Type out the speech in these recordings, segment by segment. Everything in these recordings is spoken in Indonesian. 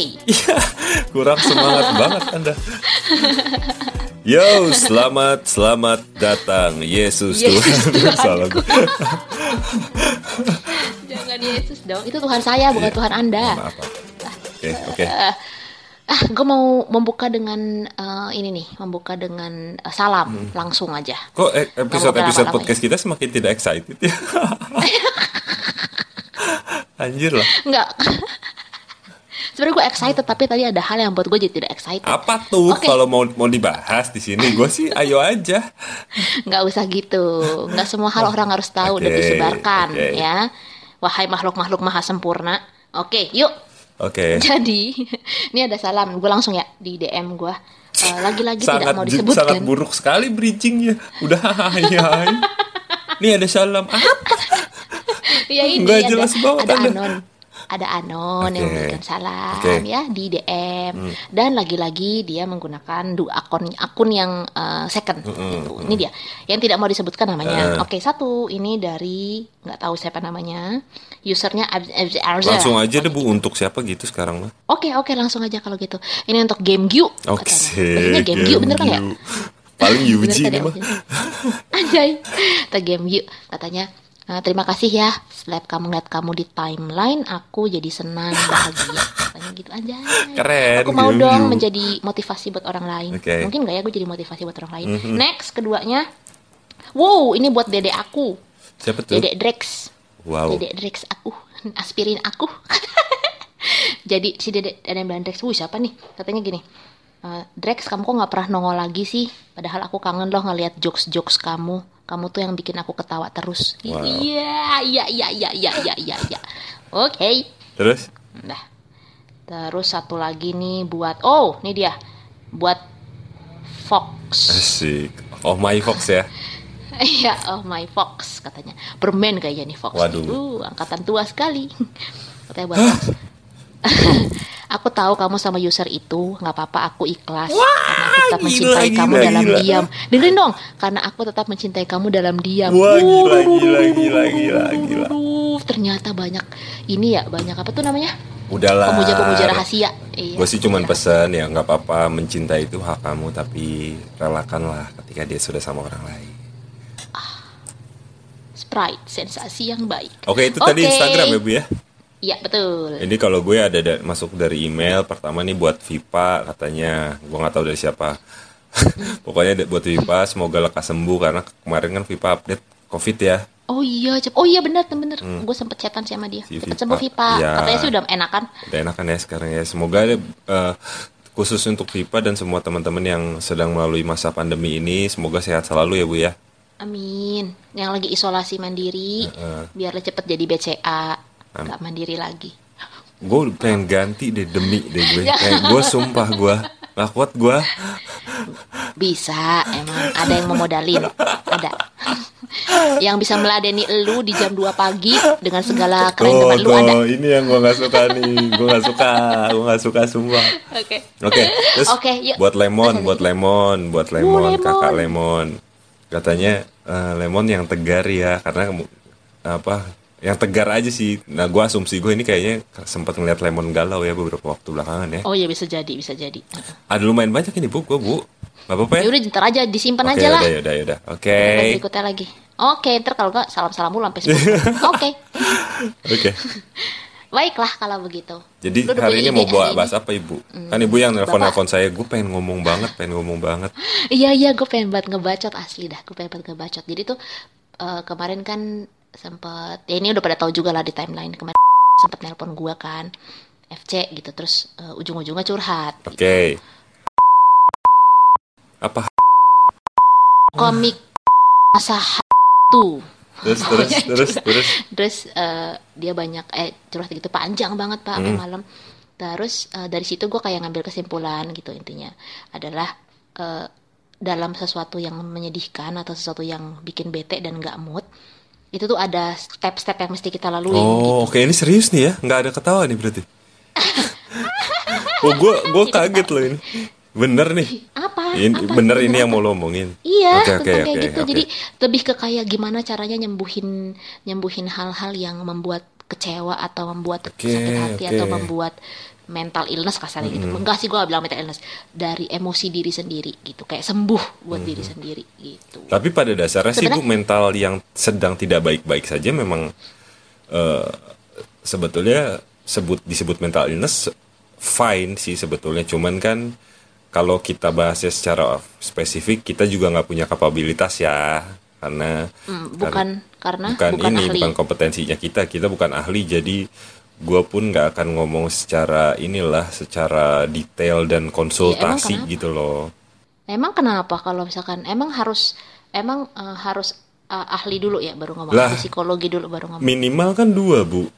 Iya, kurang semangat banget Anda. Yo, selamat, selamat datang Yesus Yesus Tuhan. Gue. Jangan Yesus dong. Itu Tuhan saya, bukan Iya. Tuhan Anda. Maaf. Oke, oke. Ah, gue mau membuka dengan eh, ini nih, membuka dengan eh, salam Hmm. langsung aja. Kok e- episode-episode lama-lama podcast kita semakin tidak excited ya? Anjir lah. Enggak. Sebenarnya gue excited, tapi tadi ada hal yang buat gue jadi tidak excited. Apa tuh Oke. kalau mau mau dibahas di sini? Gue sih ayo aja. Nggak usah gitu. Nggak semua hal orang harus tahu dan Oke, disebarkan, oke. ya. Wahai makhluk-makhluk maha sempurna. Oke, yuk. Oke. Jadi, ini ada salam. Gue langsung ya di DM gue. Eh, lagi-lagi tidak mau disebutkan. sangat buruk sekali bridgingnya. Udah hai hai. Nih ada salam. Ah, Ya ini Nggak ada, jelas banget ada Anda. anon. Ada anon yang Oke. memberikan salam. Hmm. ya di DM dan lagi-lagi dia menggunakan dua akun akun yang uh, second gitu. Ini dia yang tidak mau disebutkan namanya. Eh. Oke, satu ini dari nggak tahu siapa namanya. Usernya. Langsung aja deh bu untuk siapa gitu sekarang mah. Oke, oke langsung aja kalau gitu. Ini untuk game Gyu Oke. katanya. Game Gyu bener kan ya? Paling Yuji kan ini ya mah. Anjay. Atau game Gyu katanya "Eh, terima kasih ya. Setelah kamu ngeliat kamu di timeline aku jadi senang bahagia. Katanya gitu aja. Keren, aku mau dong menjadi motivasi buat orang lain. Oke. mungkin gak ya gue jadi motivasi buat orang lain? Mhm. next keduanya. Wow ini buat dede aku. Siapa tuh? dede Drex. Wow. Dedek Drex aku. Aspirin aku. Jadi si Dedek ada yang bilang Drex. Wuh siapa nih? Katanya gini "Eh, Drex kamu kok nggak pernah nongol lagi sih? Padahal aku kangen loh ngelihat jokes jokes kamu kamu tuh yang bikin aku ketawa terus Iya, iya iya iya iya iya iya iya oke terus nah terus satu lagi nih buat oh ini dia buat Fox asik oh my Fox ya Iya, oh my Fox katanya. Permen kayaknya nih Fox. Waduh. Uh, angkatan tua sekali. Katanya buat Fox. aku tahu kamu sama user itu nggak apa-apa aku ikhlas karena aku tetap gila, mencintai gila, kamu dalam gila. diam. Dengerin dong, karena aku tetap mencintai kamu dalam diam. Wah gila gila gila gila gila. ternyata banyak ini ya, banyak apa tuh namanya? Udahlah. Pemuja-pemuja rahasia. Iya, Gue sih cuman pesan ya nggak apa-apa mencintai itu hak kamu tapi relakanlah ketika dia sudah sama orang lain. Sprite, sensasi yang baik. Oke itu tadi Oke. Instagram ya bu ya. Iya, betul. Ini kalau gue ada da- masuk dari email pertama nih buat Vipa katanya gue nggak tahu dari siapa. Pokoknya buat Vipa semoga lekas sembuh karena kemarin kan Vipa update COVID ya. Oh iya. Oh iya benar, benar. Gue sempet chatan sama dia. Si Cepet Vipa. sembuh Vipa. Iya. Katanya sih udah enakan. Udah enakan ya sekarang ya. Semoga ada eh, khusus untuk Vipa dan semua teman-teman yang sedang melalui masa pandemi ini semoga sehat selalu ya bu ya. Amin. Yang lagi isolasi mandiri, biar cepet jadi BCA, nggak mandiri lagi. Gue pengen ganti deh demi deh gue. Ya. Kayak gue sumpah gue nggak kuat gue. Bisa, emang ada yang memodalin, ada. yang bisa meladeni elu di jam 2 pagi dengan segala kerendahan lu ada. ini yang gue nggak suka nih. Gue nggak suka, gue nggak suka sumpah. Oke. Oke, terus Oke, yuk. buat lemon, buat lemon, buat lemon, lemon. kakak lemon. Katanya eh, lemon yang tegar ya, karena kamu apa? Yang tegar aja sih. Nah, gue asumsi gue ini kayaknya sempat ngeliat lemon galau ya beberapa waktu belakangan ya. Oh iya bisa jadi, bisa jadi. Ada lumayan banyak ini bu, gue bu. Gak apa-apa ya? Ya udah ntar aja disimpan Oke, aja lah. yaudah, yaudah, yaudah. Oke, Berikutnya lagi. Oke, ntar kalau nggak salam-salam dulu sampai. Oke. oke. Baiklah kalau begitu. Jadi Lu hari ini mau bawa bahas apa ibu? Kan ibu yang nelfon-nelfon saya, gue pengen ngomong banget, pengen ngomong banget. Iya iya gue pengen banget ngebacot asli dah gue pengen banget ngebacot jadi tuh eh, kemarin kan sempet ya ini udah pada tahu juga lah di timeline kemarin sempet nelpon gue kan FC gitu terus eh, ujung-ujungnya curhat Oke. Apa? komik masa tuh Terus, terus, terus, terus. terus eh, dia banyak eh curhat gitu panjang banget pak sampai malam terus eh, dari situ gue kayak ngambil kesimpulan gitu intinya adalah eh, dalam sesuatu yang menyedihkan atau sesuatu yang bikin bete dan nggak mood itu tuh ada step-step yang mesti kita lalui gitu. Oh, oke ini serius nih ya? Nggak ada ketawa nih berarti? oh, gue gue kaget loh ini. Bener nih. apa Ini, apa bener ini yang mau lo omongin. Iya, Oke, oke, tentang kayak oke, gitu. oke. Jadi lebih ke kayak gimana caranya nyembuhin nyembuhin hal-hal yang membuat kecewa atau membuat Oke, sakit hati oke. atau membuat mental illness kasarnya gitu. Enggak sih gue gak bilang mental illness. Dari emosi diri sendiri gitu kayak sembuh buat diri sendiri gitu. Tapi pada dasarnya sih bu mental yang sedang tidak baik-baik saja memang eh, sebetulnya sebut disebut mental illness fine sih sebetulnya. Cuman kan kalau kita bahasnya secara spesifik kita juga nggak punya kapabilitas ya. Karena Hmm, bukan karena bukan, bukan, ini ahli. bukan kompetensinya kita kita bukan ahli. Jadi gue pun nggak akan ngomong secara inilah secara detail dan konsultasi kenapa? gitu loh. emang kenapa kalau misalkan emang harus emang eh, harus eh, ahli dulu ya baru ngomong Lah. psikologi dulu baru ngomong minimal kan dua bu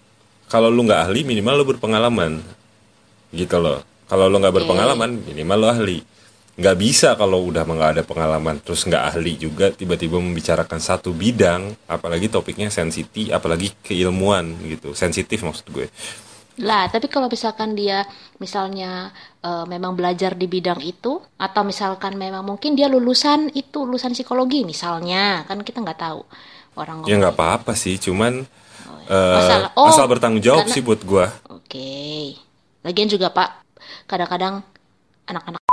kalau lu nggak ahli minimal lu berpengalaman gitu loh kalau lu nggak berpengalaman minimal lu ahli nggak bisa kalau udah nggak ada pengalaman terus nggak ahli juga tiba-tiba membicarakan satu bidang apalagi topiknya sensitif apalagi keilmuan gitu. Sensitif maksud gue. Lah, tapi kalau misalkan dia misalnya eh, memang belajar di bidang itu atau misalkan memang mungkin dia lulusan itu lulusan psikologi misalnya, kan kita nggak tahu orang ya nggak apa-apa sih cuman eh, Masalah- oh, asal bertanggung jawab karena- sih buat gua. Oke. Lagian juga Pak, kadang-kadang anak-anak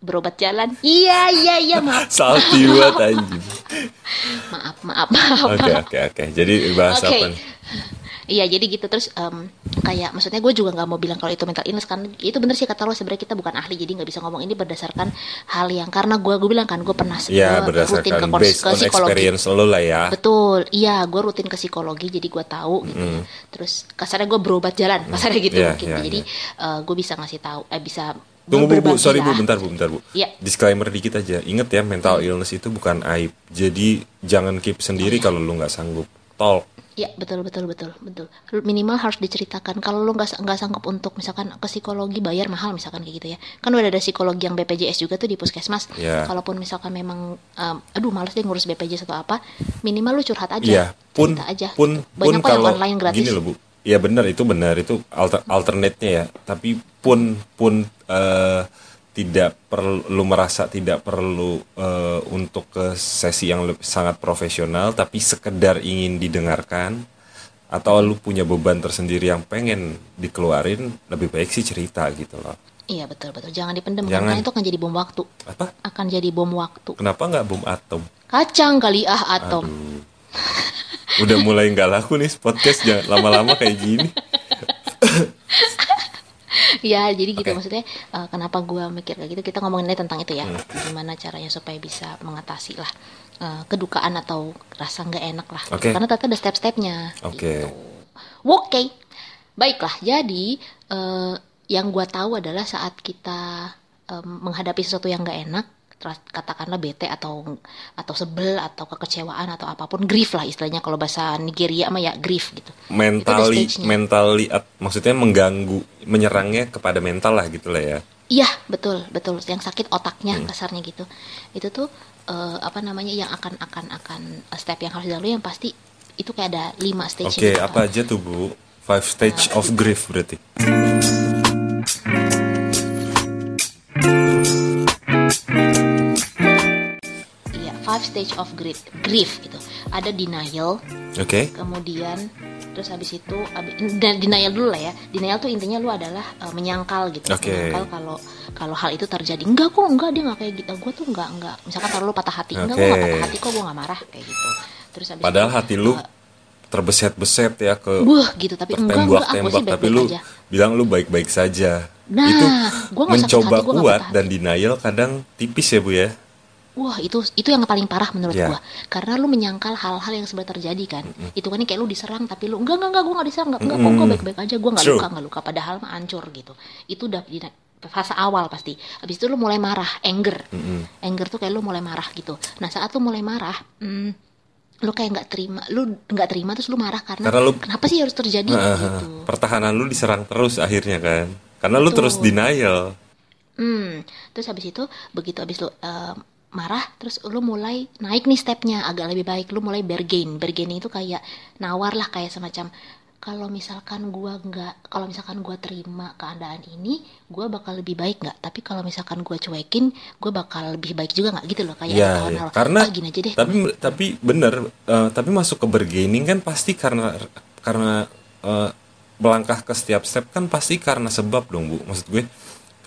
berobat jalan. Iya, iya, iya, maaf, salty banget anjing. Maaf, maaf, maaf. oke oke oke. Jadi bahas Oke. apa nih? Iya jadi gitu. Terus em, kayak maksudnya gue juga nggak mau bilang kalau itu mental illness kan. Itu bener sih kata lo sebenarnya kita bukan ahli jadi nggak bisa ngomong. Ini berdasarkan hal yang karena gue gue bilang kan gue pernah ya gua rutin ke, berdasarkan kons- based ke on psikologi. experience lo lah ya. Betul. Iya gue rutin ke psikologi jadi gue tahu gitu. Ya. terus kasarnya gue berobat jalan kasarnya gitu Iya, mungkin. iya, jadi gue bisa ngasih tahu eh bisa Tunggu bu, bu, sorry bu, bentar bu, bentar bu. Iya. Disclaimer dikit aja. Ingat ya, mental illness itu bukan aib. Jadi jangan keep sendiri Iya. kalau lu nggak sanggup. Talk. Iya betul betul betul betul. Minimal harus diceritakan. Kalau lu nggak nggak sanggup untuk misalkan ke psikologi bayar mahal misalkan kayak gitu ya. Kan udah ada psikologi yang BPJS juga tuh di puskesmas. Iya. Kalaupun misalkan memang, um, aduh males deh ngurus BPJS atau apa, minimal lu curhat aja. Iya. Pun, Cerita aja. pun. Banyak pun kalau online gratis. gini loh bu. Iya benar itu benar itu alter, alternate-nya ya. Tapi pun pun eh, tidak perlu merasa tidak perlu eh, untuk ke sesi yang lebih, sangat profesional, tapi sekedar ingin didengarkan atau lu punya beban tersendiri yang pengen dikeluarin lebih baik sih cerita gitu loh. Iya betul betul. Jangan dipendam Jangan. karena itu akan jadi bom waktu. Apa? Akan jadi bom waktu. Kenapa nggak bom atom? Kacang kali ah atom. Aduh. Udah mulai nggak laku nih podcast jangan lama-lama kayak gini. Ya, jadi gitu Oke. maksudnya eh, kenapa gua mikir kayak gitu kita ngomongin tentang itu ya. Hmm. Gimana caranya supaya bisa mengatasi lah eh, kedukaan atau rasa nggak enak lah. Oke. Karena ternyata ada step-stepnya. Oke. gitu. Oke. Baiklah, jadi eh, yang gua tahu adalah saat kita em, menghadapi sesuatu yang nggak enak, katakanlah bete atau atau sebel atau kekecewaan atau apa pun grief lah istilahnya kalau bahasa Nigeria mah ya grief gitu. Mentally, at- maksudnya mengganggu, menyerangnya kepada mental lah gitu lah ya. Iya betul betul yang sakit otaknya Hmm. kasarnya gitu itu tuh eh, apa namanya yang akan akan akan step yang harus dilalui yang pasti itu kayak ada lima stage Oke, gitu. apa aja tuh bu? Five stage of grief berarti. Five stage of grief grief gitu. Ada denial Oke. kemudian terus habis itu abi- dan denial dulu lah ya. Denial tuh intinya lu adalah eh, menyangkal gitu. Oke. menyangkal kalau kalau hal itu terjadi. Enggak kok enggak dia nggak kayak gitu. Gue tuh enggak enggak. Misalkan kalau lu patah hati. Enggak gue patah hati kok gue nggak marah kayak gitu. Terus habis Padahal itu, hati lu eh, terbeset-beset ya ke Buh gitu. Tapi enggak enggak. Aku sih tembak-tembak, tapi baik-baik lu aja. bilang lu baik-baik saja. Nah, itu gua mencoba hati, gua kuat dan denial kadang tipis ya bu ya. Wah itu itu yang paling parah menurut Ya. gua. Karena lu menyangkal hal-hal yang sebenarnya terjadi kan. Itu kan kayak lu diserang tapi lu enggak enggak enggak gua nggak diserang enggak enggak kok gua baik-baik aja gua nggak True. luka nggak luka. Padahal mah hancur gitu. Itu udah di fase awal pasti. Habis itu lu mulai marah anger. Anger tuh kayak lu mulai marah gitu. Nah saat lu mulai marah hmm, lu kayak nggak terima lu nggak terima terus lu marah karena, Karena lu- kenapa sih harus terjadi gitu. Pertahanan lu diserang terus akhirnya kan. Karena lu Betul. terus denial. Hmm, terus habis itu begitu habis lu eh, marah, terus lu mulai naik nih stepnya agak lebih baik. Lu mulai bargain. Bargaining itu kayak nawar lah kayak semacam kalau misalkan gua nggak, kalau misalkan gua terima keadaan ini, gua bakal lebih baik nggak? Tapi kalau misalkan gua cuekin, gua bakal lebih baik juga nggak gitu loh kayak iya. nawar. karena "Ah, gini aja deh. tapi tapi bener eh, tapi masuk ke bargaining kan pasti karena karena eh, melangkah ke setiap step kan pasti karena sebab dong bu maksud gue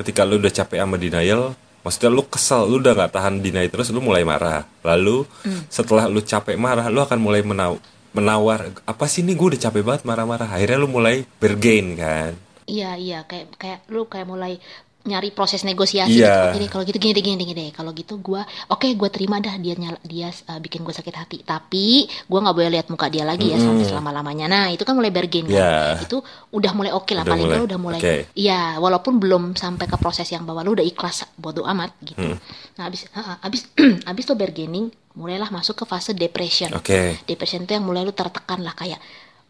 ketika lu udah capek sama denial maksudnya lu kesel lu udah nggak tahan denial terus lu mulai marah. Lalu setelah lu capek marah lu akan mulai menaw menawar apa sih ini gue udah capek banget marah-marah. Akhirnya lu mulai bergain kan? Iya iya. Kayak kayak lu kayak mulai nyari proses negosiasi Iya. gitu. Gini, kalau gitu gini deh gini deh, gini deh. Kalau gitu gua oke gua terima dah dia nyala, dia uh, bikin gua sakit hati. Tapi gua nggak boleh lihat muka dia lagi ya sampai selama-lamanya. Nah, itu kan mulai bargain kan. Iya. Itu udah mulai oke lah Udah paling mulai, udah mulai. Iya, walaupun belum sampai ke proses yang bahwa lu udah ikhlas bodo amat gitu. Hmm. Nah, abis ha, abis abis lo bargaining, mulailah masuk ke fase depression oke depression itu yang mulai lu tertekan lah kayak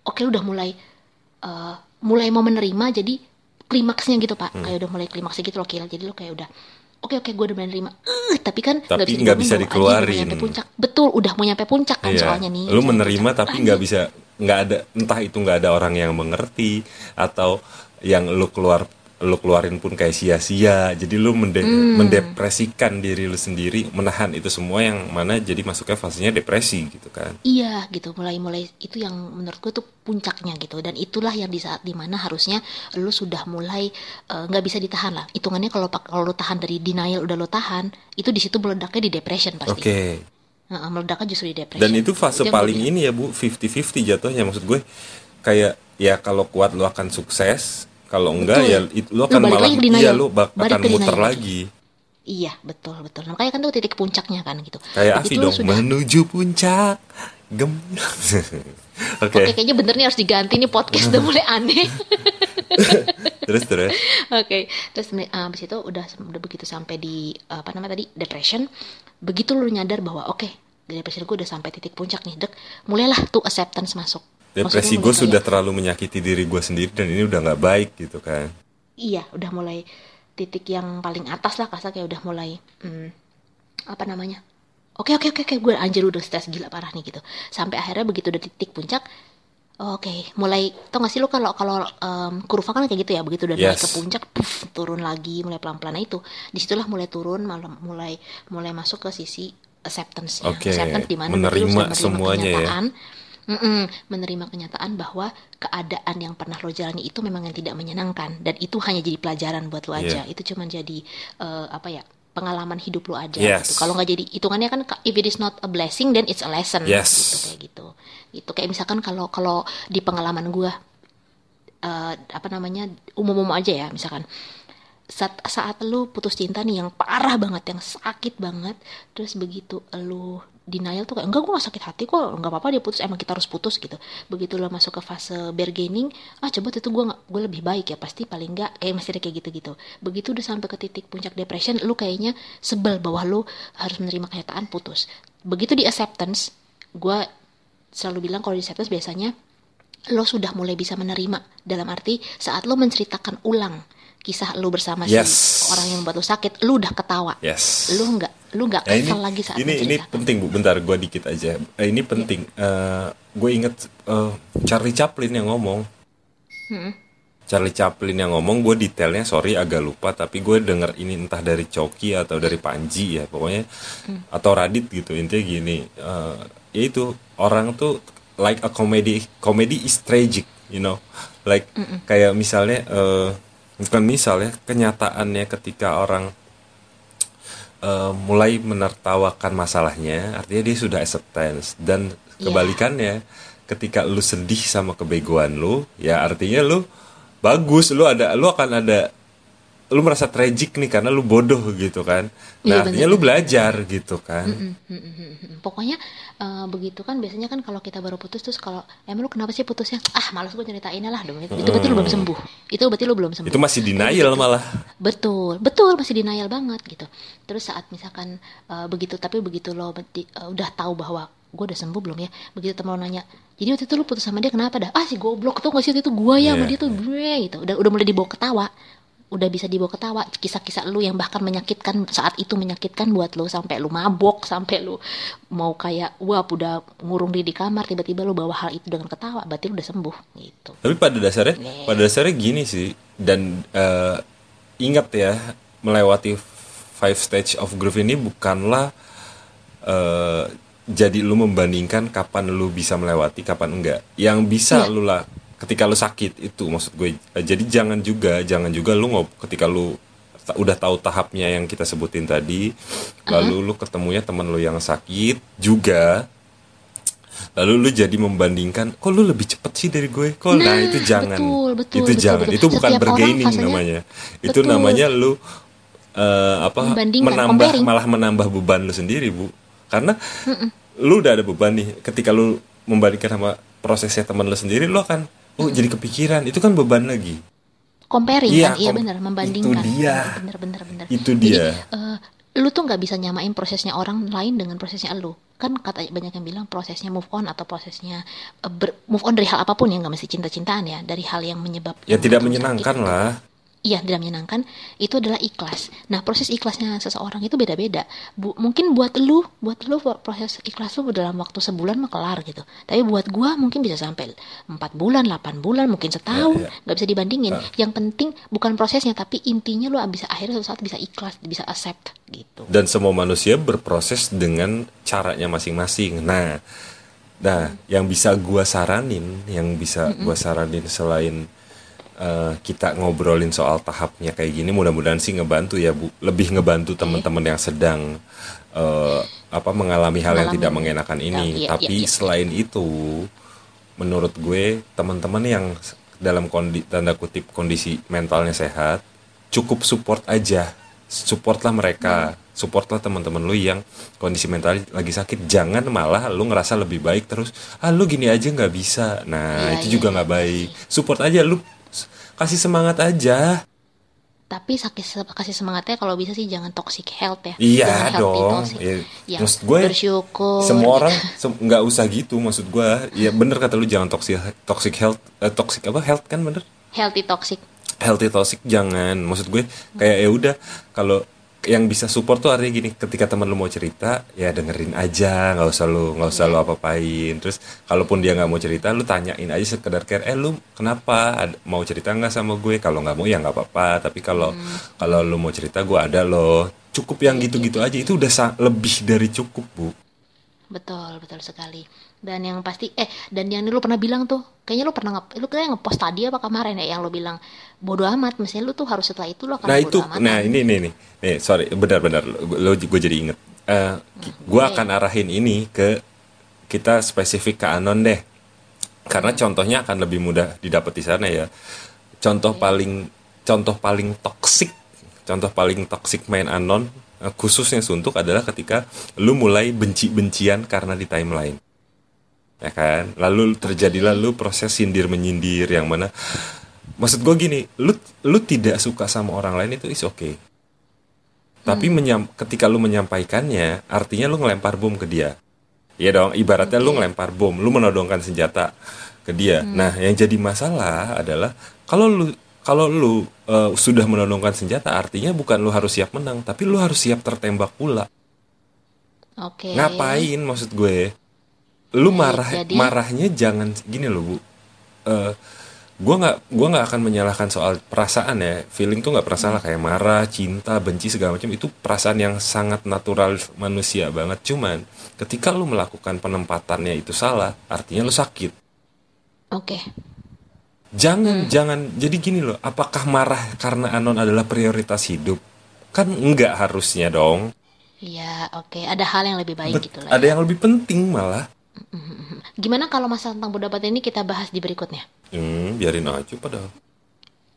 oke lu udah mulai eh, mulai mau menerima jadi klimaksnya gitu pak Hmm. kayak udah mulai klimaksnya gitu loh Kil. jadi lu kayak udah oke oke gue udah menerima Eh, tapi kan Tapi nggak bisa digabung, dikeluarin. anjing, udah nyampe puncak betul udah mau nyampe puncak kan Iya. soalnya nih lu menerima puncak. tapi nggak bisa nggak ada entah itu nggak ada orang yang mengerti atau yang lu keluar lu keluarin pun kayak sia-sia. Jadi lu mende- Hmm. mendepresikan diri lu sendiri menahan itu semua yang mana jadi masuknya fasenya depresi gitu kan. Iya gitu. Mulai mulai itu yang menurut gue tuh puncaknya gitu. Dan itulah yang di saat di mana harusnya lu sudah mulai eh, nggak bisa ditahan lah. Hitungannya kalau kalau lu tahan dari denial udah lu tahan itu di situ meledaknya di depression oke. Pasti Heeh, meledaknya justru di depression. Dan itu fase yang paling ini ya bu 50-50 jatuhnya. Maksud gue kayak ya kalau kuat lu akan sukses kalau enggak Betul. ya it- lu Lu akan balik malah iya lu bak- akan muter lagi Iya betul betul. Makanya kan tuh titik puncaknya kan gitu. kayak Afi dong sudah. menuju puncak gem oke Oke kayaknya bener nih harus diganti nih podcast udah mulai aneh. terus terus Oke terus uh, abis itu udah udah begitu sampai di apa namanya tadi depression. Begitu lu nyadar bahwa oke depression gue udah sampai titik puncak nih dek. Mulailah tuh acceptance masuk. Depresi gue sudah kayak, terlalu menyakiti diri gue sendiri dan ini udah nggak baik gitu kan. Iya udah mulai titik yang paling atas lah kasar kayak udah mulai hmm, apa namanya? Oke oke oke oke gue anjir udah stres gila parah nih gitu. Sampai akhirnya begitu udah titik puncak oke mulai tau gak sih lu kalau kalau em, kurva kan kayak gitu ya begitu udah naik Yes. ke puncak puff, turun lagi mulai pelan pelan nah itu di situlah mulai turun malah mulai mulai masuk ke sisi acceptance Oke, acceptance di mana menerima berarti lu sudah semuanya ya. Mm-mm, menerima kenyataan bahwa keadaan yang pernah lo jalani itu memang yang tidak menyenangkan dan itu hanya jadi pelajaran buat lo aja Iya. itu cuma jadi eh, apa ya pengalaman hidup lo aja Yes. gitu. kalau nggak jadi hitungannya kan if it is not a blessing then it's a lesson Yes. gitu kayak gitu itu kayak misalkan kalau kalau di pengalaman gua eh, apa namanya umum-umum aja ya misalkan saat saat lu putus cinta nih yang parah banget yang sakit banget terus begitu lu denial tuh kayak enggak gue gak sakit hati kok nggak apa-apa dia putus emang kita harus putus gitu. Begitu lo masuk ke fase bargaining. Ah coba itu gue gue lebih baik ya pasti paling enggak kayak masih ada kayak gitu-gitu. Begitu udah sampai ke titik puncak depression lu kayaknya sebel bahwa lu harus menerima kenyataan putus. Begitu di acceptance gue selalu bilang kalau di acceptance biasanya lo sudah mulai bisa menerima. Dalam arti saat lo menceritakan ulang kisah lo bersama Yes. si orang yang membuat lo sakit lo udah ketawa. Yes. Lo nggak lo nggak Ya, ini lagi saat ini ini penting bu. Bentar gue dikit aja. Eh, ini penting. Eh, gue inget eh, Charlie Chaplin yang ngomong. Hmm. Charlie Chaplin yang ngomong gue detailnya sorry agak lupa tapi gue denger ini entah dari Coki atau dari Panji ya pokoknya. Hmm. atau Radit gitu intinya gini. Eh, ya itu orang tuh like a comedy comedy is tragic you know. Like kayak misalnya eh, bukan misal ya kenyataannya ketika orang eh, mulai menertawakan masalahnya artinya dia sudah acceptance dan Iya. kebalikannya ketika lu sedih sama kebegoan lu ya artinya lu bagus lu ada lu akan ada lu merasa tragic nih karena lu bodoh gitu kan nah Iya, artinya bener. lu belajar gitu kan. Pokoknya eh, begitu kan biasanya kan kalau kita baru putus terus kalau emang lu kenapa sih putusnya? Ah, malas gue ceritainnya lah dong. Itu, berarti lu belum sembuh. Itu berarti lu belum sembuh. itu masih denial malah Betul, betul masih denial banget gitu. Terus saat misalkan eh, begitu tapi begitu lo beti- eh, udah tahu bahwa gue udah sembuh belum ya? Begitu temen lo nanya, jadi waktu itu lu putus sama dia kenapa dah? Ah si goblok tuh nggak sih waktu itu gue ya sama Iya. dia tuh gue gitu. Udah udah mulai dibawa ketawa. Udah bisa dibawa ketawa kisah-kisah lu yang bahkan menyakitkan saat itu menyakitkan buat lu sampai lu mabok sampai lu mau kayak wah udah ngurung diri di kamar tiba-tiba lu bawa hal itu dengan ketawa berarti lu udah sembuh gitu. Tapi pada dasarnya, Nih. pada dasarnya gini sih, dan eh, ingat ya, melewati five stage of grief ini bukanlah eh, jadi lu membandingkan kapan lu bisa melewati, kapan enggak. Yang bisa Iya. lu lah ketika lu sakit itu maksud gue Eh, jadi jangan juga jangan juga lu ngob ketika lu udah tahu tahapnya yang kita sebutin tadi lalu lu ketemunya temen lu yang sakit juga lalu lu jadi membandingkan kok lu lebih cepet sih dari gue? Kok? Nah, Nah, itu jangan. betul, betul, itu betul, jangan. betul. itu bukan Setiap bergaining fasenya- namanya. Itu Betul. namanya lu eh, apa menambah comparing. malah menambah beban lu sendiri bu. Karena lu udah ada beban nih ketika lu membandingkan sama prosesnya teman lu sendiri lu akan oh jadi kepikiran. Itu kan beban lagi. Comparing Iya, kan? Iya kom- benar membandingkan. itu dia. bener bener bener Itu Jadi, dia. eh, lu tuh nggak bisa nyamain prosesnya orang lain dengan prosesnya lu. Kan kata banyak yang bilang prosesnya move on atau prosesnya eh, ber- move on dari hal apa pun ya nggak mesti cinta-cintaan ya dari hal yang menyebabkan ya tidak sakit. menyenangkan itu. lah Iya, tidak menyenangkan. Itu adalah ikhlas. Nah, proses ikhlasnya seseorang itu beda-beda. Bu, mungkin buat lu, buat lu proses ikhlas lu dalam waktu sebulan mah kelar gitu. Tapi buat gua mungkin bisa sampai 4 bulan, 8 bulan, mungkin setahun. Ya, ya. nggak bisa dibandingin. Ah. Yang penting bukan prosesnya, tapi intinya lu bisa akhirnya suatu saat bisa ikhlas, bisa accept gitu. dan semua manusia berproses dengan caranya masing-masing nah nah yang bisa gua saranin yang bisa gua saranin selain eh, kita ngobrolin soal tahapnya kayak gini mudah-mudahan sih ngebantu ya bu. Lebih ngebantu teman-teman yang sedang eh, apa mengalami hal yang tidak mengenakan ini. Iya, iya, tapi iya. selain itu menurut gue teman-teman yang dalam kondi, tanda kutip kondisi mentalnya sehat cukup support aja. Supportlah mereka. Supportlah teman-teman lu yang kondisi mental lagi sakit. Jangan malah lu ngerasa lebih baik terus ah lu gini aja nggak bisa. Nah Iya, itu iya, juga iya, nggak baik. Support aja lu kasih semangat aja Tapi sakit kasih semangatnya kalau bisa sih jangan toxic health ya. Iya Jangan dong. toxic. Ya, Yang maksud gue bersyukur. semua orang nggak usah gitu maksud gue. Ya bener kata lu jangan toxic toxic health eh, toxic apa health kan bener? healthy toxic. Healthy toxic jangan. Maksud gue kayak ya udah kalau yang bisa support tuh artinya gini ketika teman lu mau cerita ya dengerin aja nggak usah lu nggak usah lu apa apain terus kalaupun dia nggak mau cerita lu tanyain aja sekedar care eh lu kenapa? Mau cerita nggak sama gue? Kalau nggak mau ya nggak apa-apa. Tapi kalau kalau lu mau cerita gue ada loh. Cukup yang gitu-gitu aja itu udah lebih dari cukup bu. Betul, betul sekali. Dan yang pasti eh dan yang lu pernah bilang tuh, kayaknya lu pernah nge, lu kayak ngepost tadi apa kemarin ya yang lu bilang bodoh amat, mestinya lu tuh harus setelah itu lu akan nah bodo itu. amat. nah ini nih nih nih sorry benar-benar lo gue jadi inget Eh, gue Oke. akan arahin ini ke kita spesifik ke anon deh. Karena contohnya akan lebih mudah didapat di sana ya. Contoh paling contoh paling toksik contoh paling toksik main anon eh, khususnya suntuk adalah ketika lu mulai benci-bencian karena di timeline. Ya kan? Lalu terjadilah lu proses sindir menyindir yang mana maksud gue gini lu lu tidak suka sama orang lain itu is oke tapi menyam, ketika lu menyampaikannya artinya lu ngelempar bom ke dia. Iya dong ibaratnya lu ngelempar bom lu menodongkan senjata ke dia. Nah yang jadi masalah adalah kalau lu kalau lu eh, sudah menodongkan senjata artinya bukan lu harus siap menang tapi lu harus siap tertembak pula. Oke. ngapain maksud gue? Lu marah jadi- marahnya jangan gini loh bu. Eh gue nggak gua nggak akan menyalahkan soal perasaan ya feeling tuh nggak pernah salah kayak marah cinta benci segala macam itu perasaan yang sangat natural manusia banget cuman ketika lu melakukan penempatannya itu salah artinya lu sakit Oke. jangan jangan jadi gini loh apakah marah karena anon adalah prioritas hidup kan enggak harusnya dong Iya, oke. Ada hal yang lebih baik Bet- gitu lah. ada ya. yang lebih penting malah Gimana kalau masalah tentang amat ini kita bahas di berikutnya? Hmm, biarin aja padahal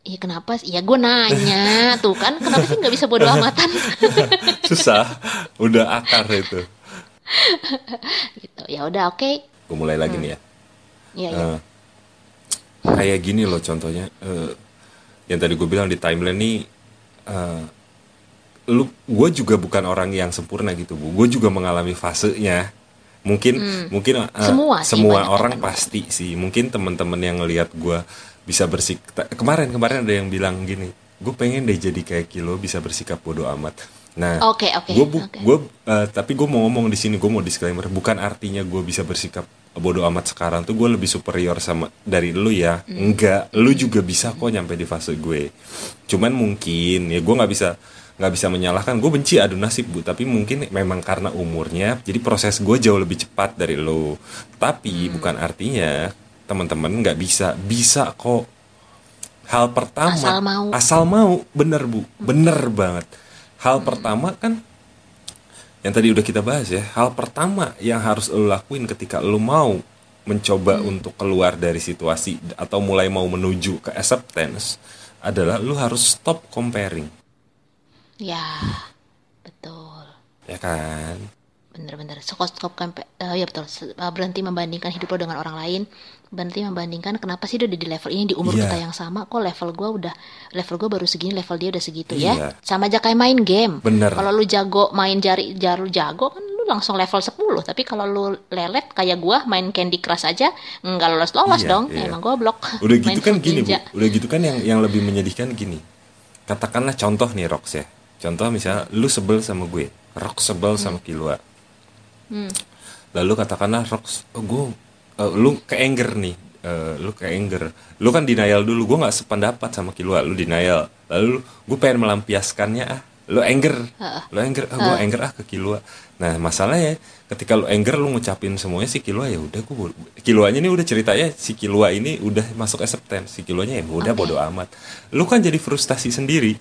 Iya kenapa sih? Ya gue nanya tuh kan kenapa sih nggak bisa bodoh amatan? susah udah akar itu gitu. Ya udah oke. gue mulai lagi nih ya Iya iya. Eh, kayak gini loh contohnya eh, yang tadi gue bilang di timeline nih eh, lu gue juga bukan orang yang sempurna gitu bu gue juga mengalami fasenya mungkin mungkin eh, Hmm. Semua sih, semua orang yang pasti sih mungkin teman-teman yang ngelihat gue bisa bersikap kemarin kemarin ada yang bilang gini gue pengen deh jadi kayak kilo bisa bersikap bodoh amat nah Oke, oke, gue oke. gue eh, tapi gue mau ngomong di sini gue mau disclaimer bukan artinya gue bisa bersikap bodoh amat sekarang tuh gue lebih superior sama dari lu ya Hmm. enggak lu juga bisa kok nyampe di fase gue cuman mungkin ya gue nggak bisa nggak bisa menyalahkan. Gue benci adu nasib bu. Tapi mungkin memang karena umurnya jadi proses gue jauh lebih cepat dari Hmm. tapi bukan artinya teman-teman nggak bisa. Bisa kok. Hal pertama Asal mau. asal mau. Bener bu. Bener banget. Hal pertama kan yang tadi udah kita bahas ya hal pertama yang harus lo lakuin ketika lo mau mencoba untuk keluar dari situasi atau mulai mau menuju ke acceptance adalah lo harus stop comparing Ya, betul. ya kan Bener-bener. Stop, stop kampe- eh, ya betul. Eh, berhenti membandingkan hidup lo dengan orang lain. Berhenti membandingkan kenapa sih dia udah di level ini di umur Iya. kita yang sama. Kok level gua udah level gua baru segini, level dia udah segitu Iya. ya. Sama aja kayak main game. Bener. Kalau lu jago main jari jaru jago kan lu langsung level 10. Tapi kalau lu lelet kayak gua main Candy Crush aja nggak lolos-lolos Iya, dong. iya. Emang goblok. udah Main gitu kan gini bu udah gitu kan yang yang lebih menyedihkan gini katakanlah contoh nih Rox ya contoh misalnya lu sebel sama gue Rox sebel sama Kilua. Hmm. lalu katakanlah Rox oh, gue eh, lu ke anger nih Eh, lu ke anger. Lu kan denial dulu gue nggak sependapat sama Kilua lu denial. Lalu gue pengen melampiaskannya ah lu anger. Lu anger ah gue anger ah ke Kilua. Nah masalahnya ketika lu anger lu ngucapin semuanya si Kilua ya udah gue Kiluanya ini udah ceritanya si Kilua ini udah masuk acceptance. Si Kiluanya ya udah Oke. bodo amat. Lu kan jadi frustasi sendiri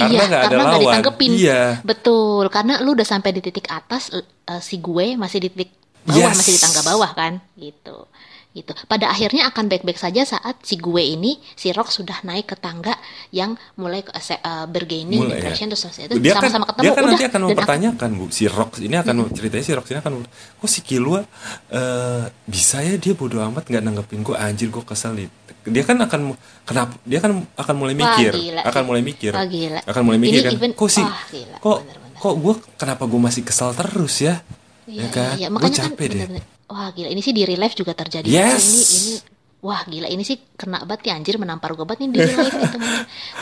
karena iya, nggak ada karena lawan ditanggepin. iya Betul, karena lu udah sampai di titik atas, eh, si gue masih di titik bawah, Yes. masih di tangga bawah kan, gitu. Gitu. Pada akhirnya akan baik-baik saja saat si gue ini, si Rock sudah naik ke tangga yang mulai ke, eh, bergaining, Mulai, ya. depression, terus seterusnya itu dia kan sama-sama ketemu. dia kan udah, nanti akan mempertanyakan bu si Rox ini akan ceritanya si Rox ini akan kok si Kilua eh, bisa ya dia bodo amat nggak nanggepin gue anjir gue kesel nih dia kan akan kenapa dia kan akan mulai Wah, mikir gila akan mulai mikir Wah, gila. akan mulai mikir Ini kan even- kok sih wah, gila. kok Bener-bener. kok gue kenapa gue masih kesal terus ya Iya, ya kan iya, gue makanya kan capek deh bener-bener. Wah gila, ini sih di real life juga terjadi. Yes. Ini, ini, wah gila, ini sih kena banget ya anjir menampar gue banget nih di real life itu.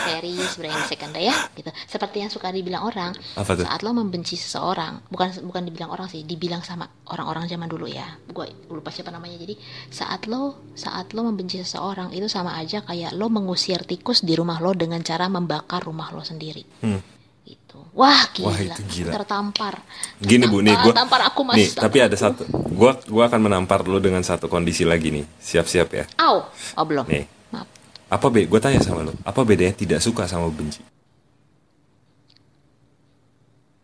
Serius, brengsek anda ya, gitu. Seperti yang suka dibilang orang, Apa saat lo membenci seseorang, bukan bukan dibilang orang sih, dibilang sama orang-orang zaman dulu ya. Gue lupa siapa namanya. Jadi saat lo saat lo membenci seseorang itu sama aja kayak lo mengusir tikus di rumah lo dengan cara membakar rumah lo sendiri. Hmm. Wah gila, Wah, itu gila. tertampar. Gini bu, nih gue, tampar aku mas. nih tapi ada satu, gue gua akan menampar lu dengan satu kondisi lagi nih, siap-siap ya. Au, oh belum. Nih, Maaf. apa be? Gue tanya sama lu, apa bedanya tidak suka sama benci?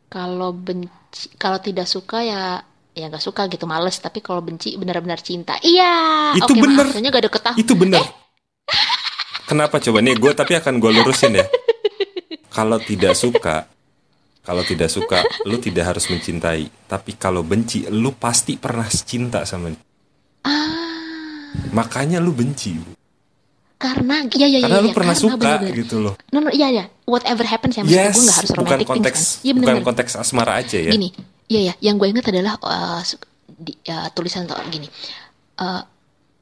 Kalau benci, kalau tidak suka ya ya nggak suka gitu males tapi kalau benci benar-benar cinta iya Itu oke bener. maaf soalnya gak ada ketah Itu benar. Kenapa coba nih? Gue tapi akan gue lurusin ya. Kalau tidak suka, kalau tidak suka, lu tidak harus mencintai. Tapi kalau benci, lu pasti pernah cinta sama dia. ah Makanya lu benci. Bu. karena iya iya Karena iya lu iya, pernah karena suka bener-bener. gitu loh. no, no, iya iya whatever happens ya maksudnya Yes, gue nggak harus bukan romantic things konteks, kan iya bukan bener konteks asmara aja ya. gini iya ya yang gue ingat adalah uh, di, uh, tulisan atau gini uh,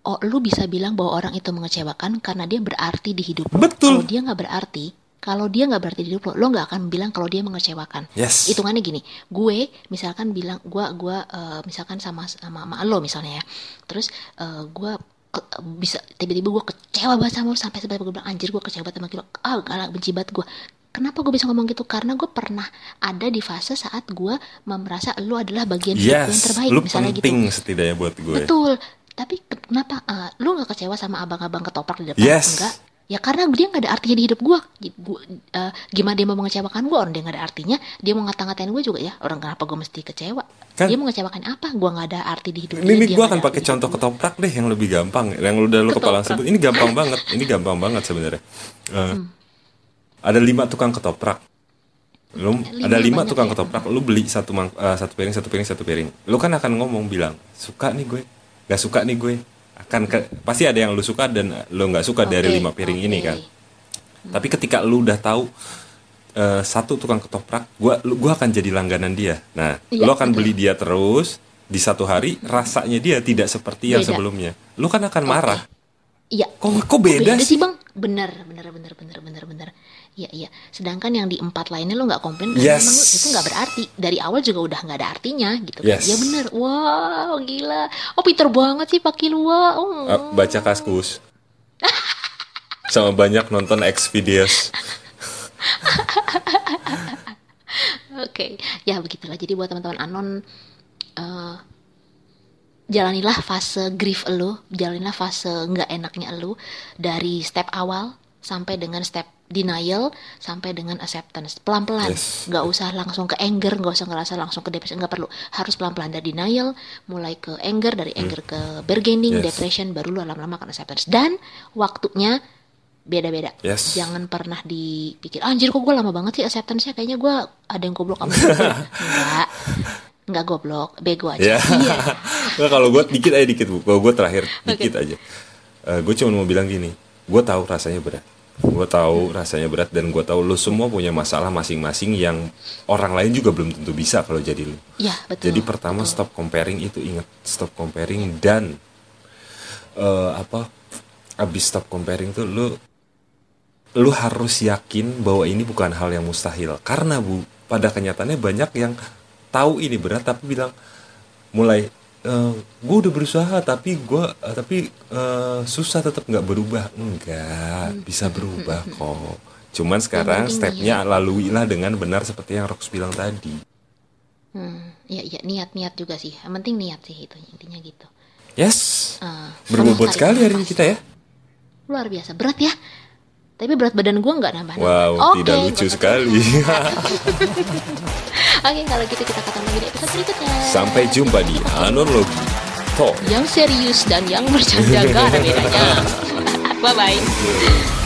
oh lu bisa bilang bahwa orang itu mengecewakan karena dia berarti di hidup lo Betul. kalau dia nggak berarti kalau dia nggak berarti di hidup lo lo nggak akan bilang kalau dia mengecewakan Yes. hitungannya gini gue misalkan bilang gue gua uh, misalkan sama sama, sama lo misalnya ya terus uh, gue ke- bisa tiba-tiba gue kecewa banget sama lo sampai sampai gue bilang anjir gue kecewa banget sama lo ah galak benci banget gue Kenapa gue bisa ngomong gitu? Karena gue pernah ada di fase saat gue merasa lo adalah bagian hidup gue yang Yes, terbaik, lu misalnya penting gitu. setidaknya buat gue. Betul. Tapi ke- kenapa eh, lu nggak kecewa sama abang-abang ketoprak di depan? Yes. Enggak. Ya karena dia nggak ada artinya di hidup gue. gimana dia mau mengecewakan gue? Orang dia nggak ada artinya. Dia mau ngata-ngatain gue juga ya. Orang kenapa gue mesti kecewa? Kan- Dia mau ngecewakan apa? Gue nggak ada arti di hidup Ini, dia. ini gue akan pakai contoh ketoprak deh yang lebih gampang. Yang udah lu kepala sebut. Ini gampang banget. Ini gampang banget sebenarnya. Eh, Ada lima tukang ketoprak. Lu Lima ada lima tukang ya. ketoprak. Lu beli satu mang- eh, satu piring, satu piring, satu piring. Lu kan akan ngomong bilang suka nih gue, gak suka nih gue. Akan ke- pasti ada yang lu suka dan lu nggak suka dari Oke, lima piring ini oke. kan. Tapi ketika lu udah tahu eh, satu tukang ketoprak, gua lu, gua akan jadi langganan dia. Nah, Iya, lu akan oke. beli dia terus di satu hari rasanya dia tidak seperti yang Beda. sebelumnya. Lu kan akan marah. Iya. Kok kok beda, sih? sih bang? Bener, bener, bener, bener, bener, bener. Iya, iya. Sedangkan yang di empat lainnya lo nggak komplain karena Yes. memang itu nggak berarti. Dari awal juga udah nggak ada artinya gitu. kan. Yes. Ya bener. Wow, gila. Oh pinter banget sih Pak Kilua. Oh. Baca kaskus. Sama banyak nonton X videos. Oke, ya begitulah. Jadi buat teman-teman anon, eh, jalanilah fase grief lu, jalanilah fase nggak enaknya lu dari step awal sampai dengan step denial sampai dengan acceptance pelan-pelan Yes. nggak usah langsung ke anger nggak usah ngerasa langsung ke depresi nggak perlu harus pelan-pelan dari denial mulai ke anger dari anger ke bargaining Hmm. Yes. depression baru lu lama-lama akan acceptance dan waktunya beda-beda Yes. jangan pernah dipikir anjir kok gue lama banget sih acceptance-nya kayaknya gue ada yang goblok sama gue enggak enggak goblok bego aja Ya. iya Nggak, kalau gue dikit aja dikit bu. Kalau gue terakhir dikit aja. gue cuma mau bilang gini. Gue tahu rasanya berat. Gue tahu rasanya berat dan gue tahu lu semua punya masalah masing-masing yang orang lain juga belum tentu bisa kalau jadi lu. iya betul. Jadi pertama stop comparing itu ingat stop comparing dan eh, apa abis stop comparing tuh lu lu harus yakin bahwa ini bukan hal yang mustahil. Karena bu pada kenyataannya banyak yang tahu ini berat tapi bilang mulai gue udah berusaha tapi gue tapi eh, susah tetap nggak berubah. Enggak bisa berubah kok. Cuman sekarang penting stepnya laluilah dengan benar seperti yang Rox bilang tadi. Hmm, iya iya niat-niat juga sih. Yang penting niat sih itu intinya gitu. Yes. Ah, berbobot sekali hari ini kita ya. Luar biasa. Berat ya tapi berat badan gue nggak nambah Wow, tidak lucu sekali. Oke, kalau gitu kita ketemu lagi di episode berikutnya. Sampai jumpa di Anologi Talk. Yang serius dan yang bercanda gak ada bedanya. Bye bye.